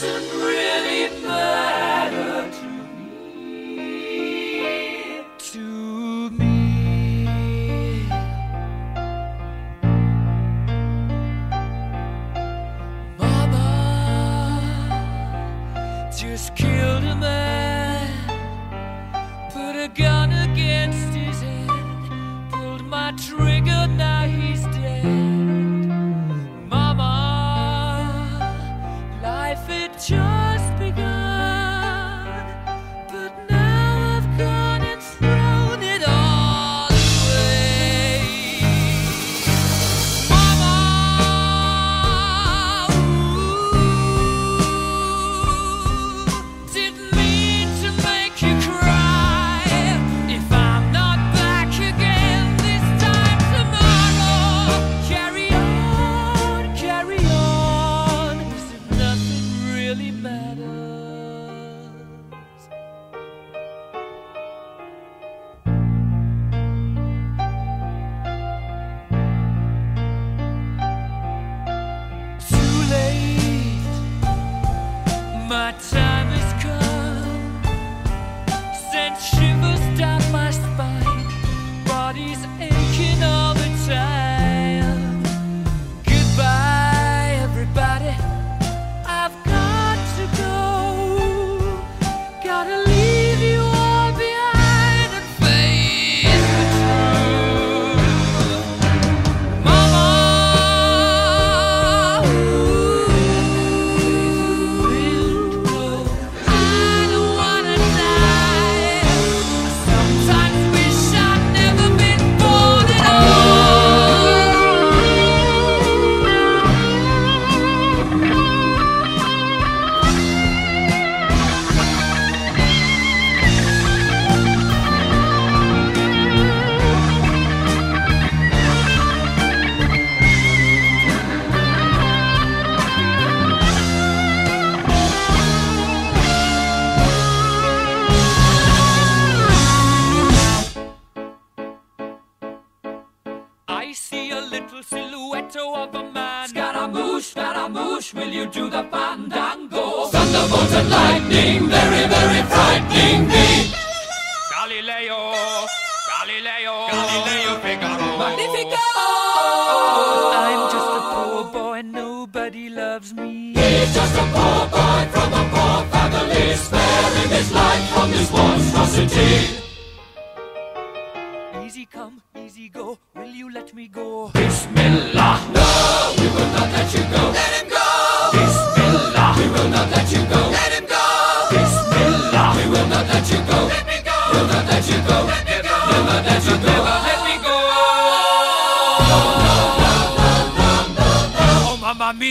doesn't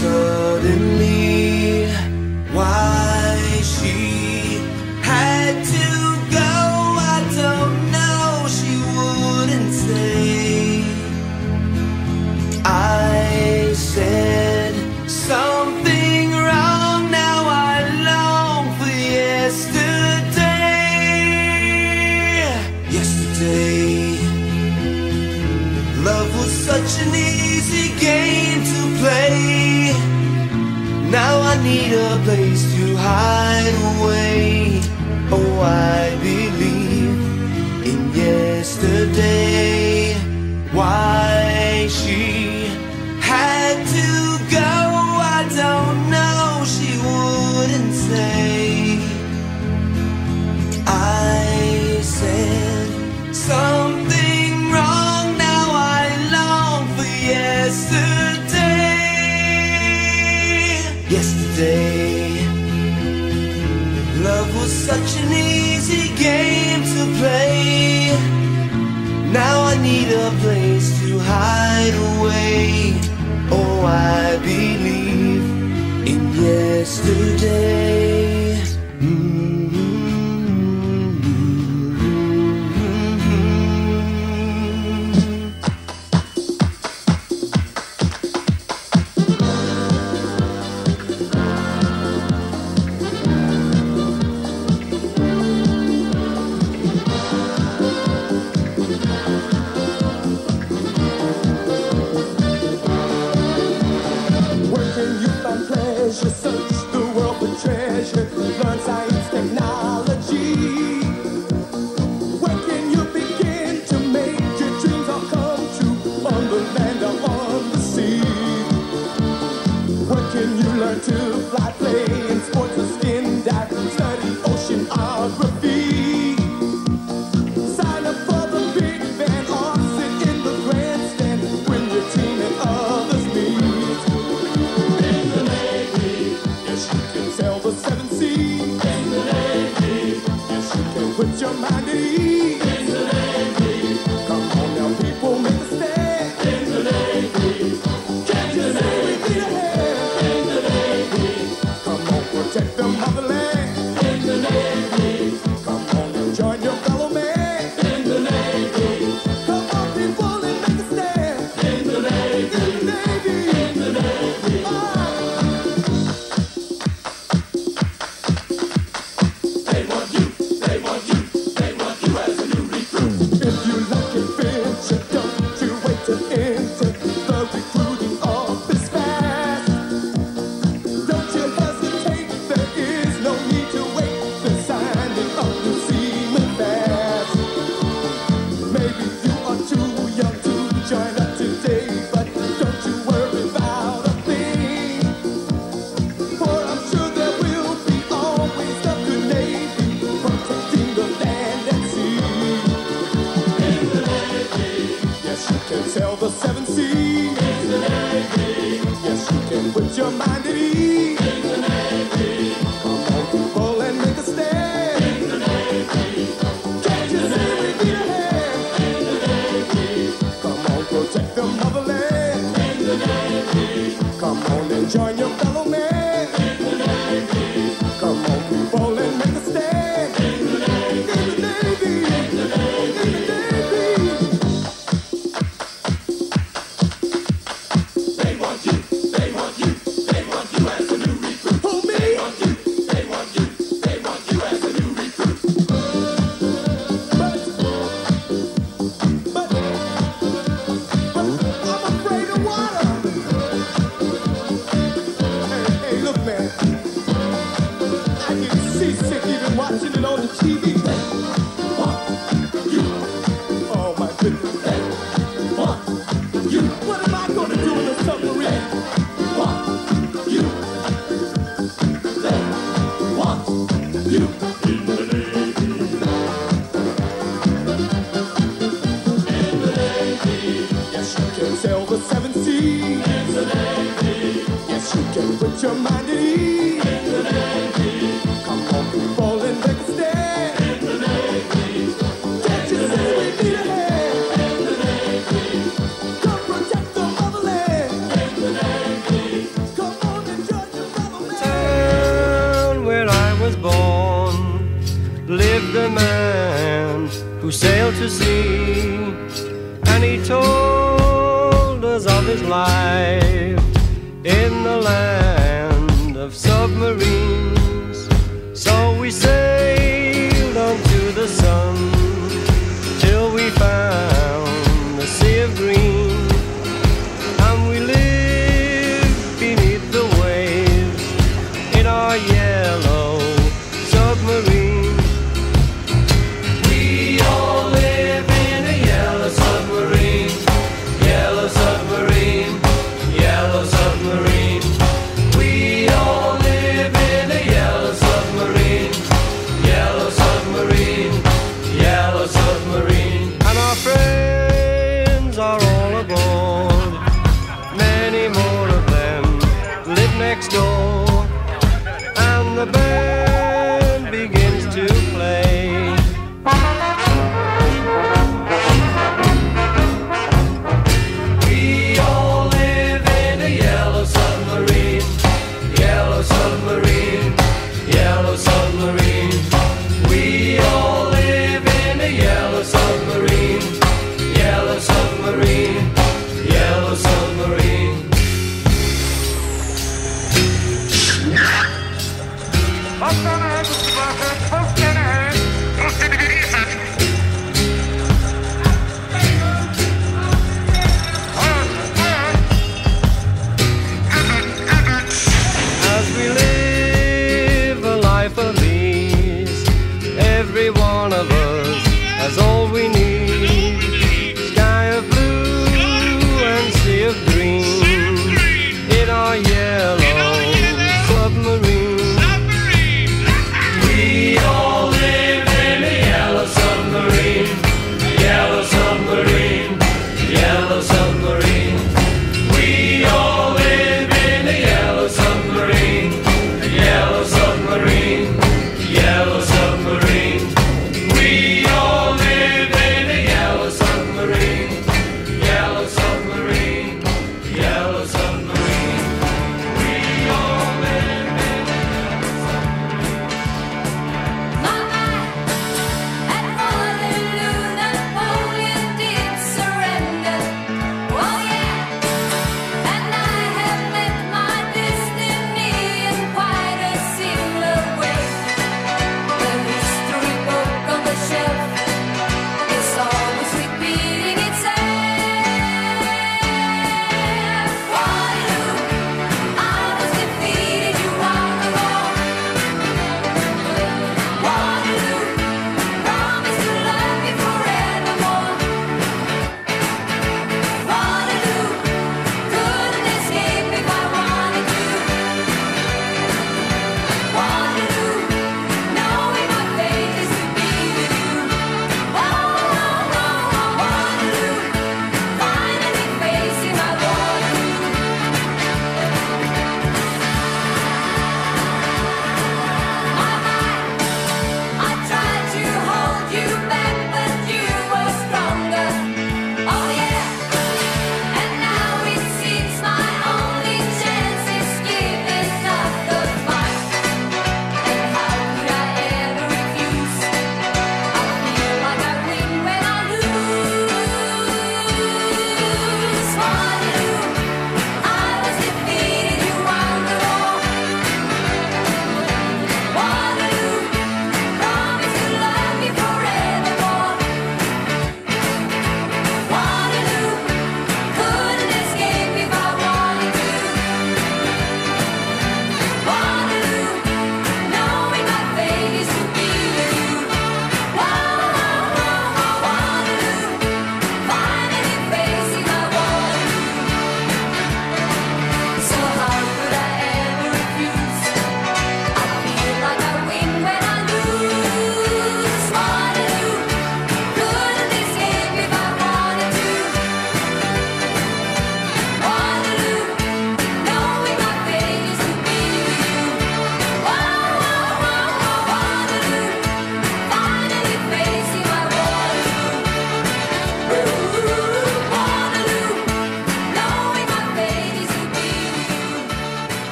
sun. high.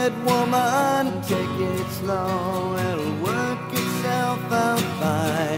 head, woman. Take it slow, it'll work itself out fine.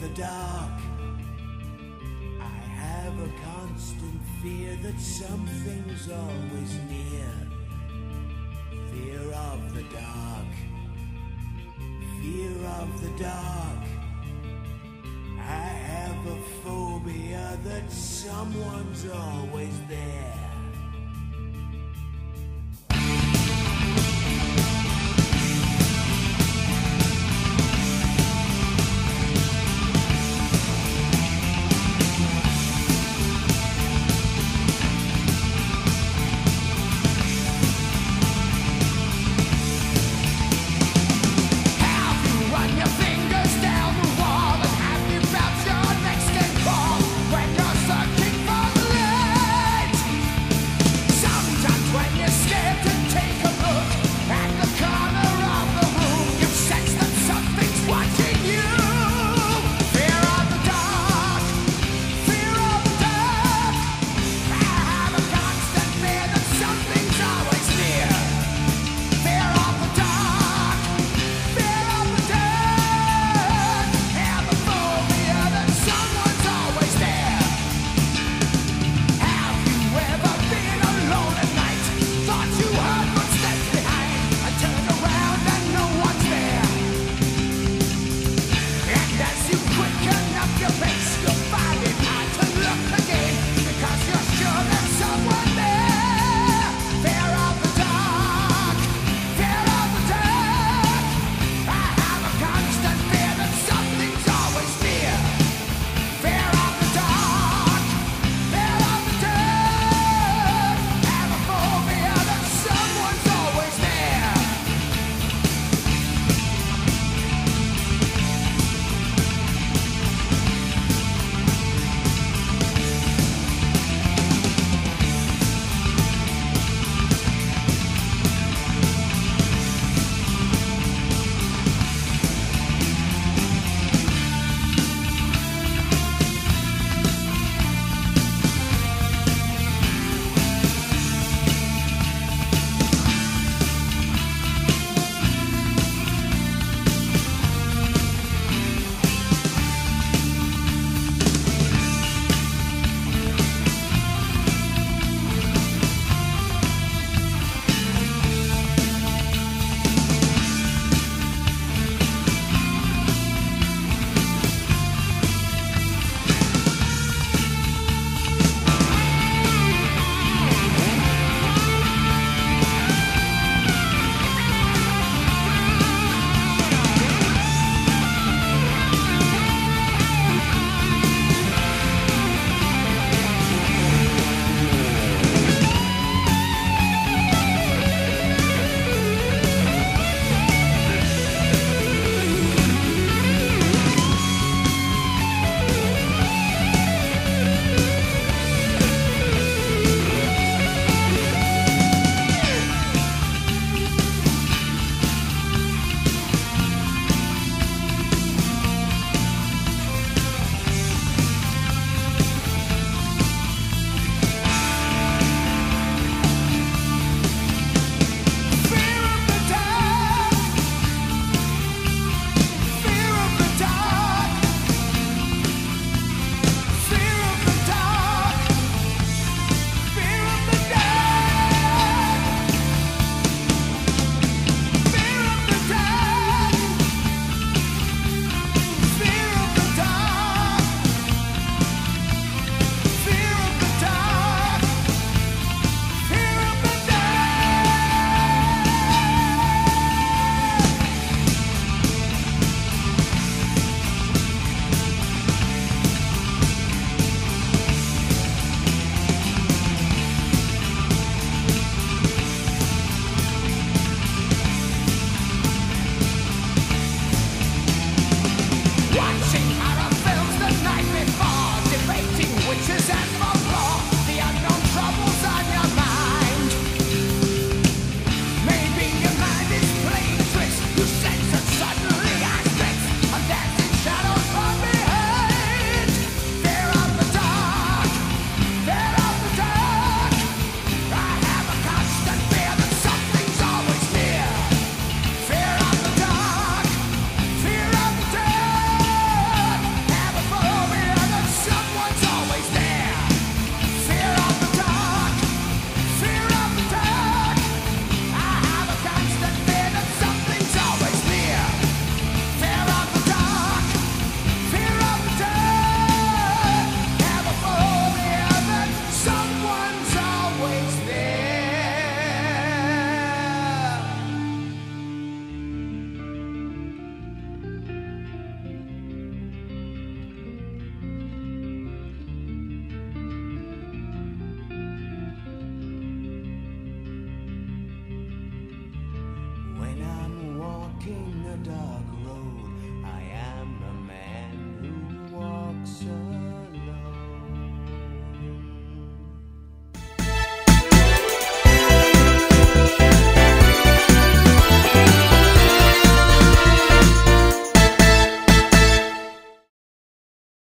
the dark. I have a constant fear that something's always near. Fear of the dark. Fear of the dark. I have a phobia that someone's always there.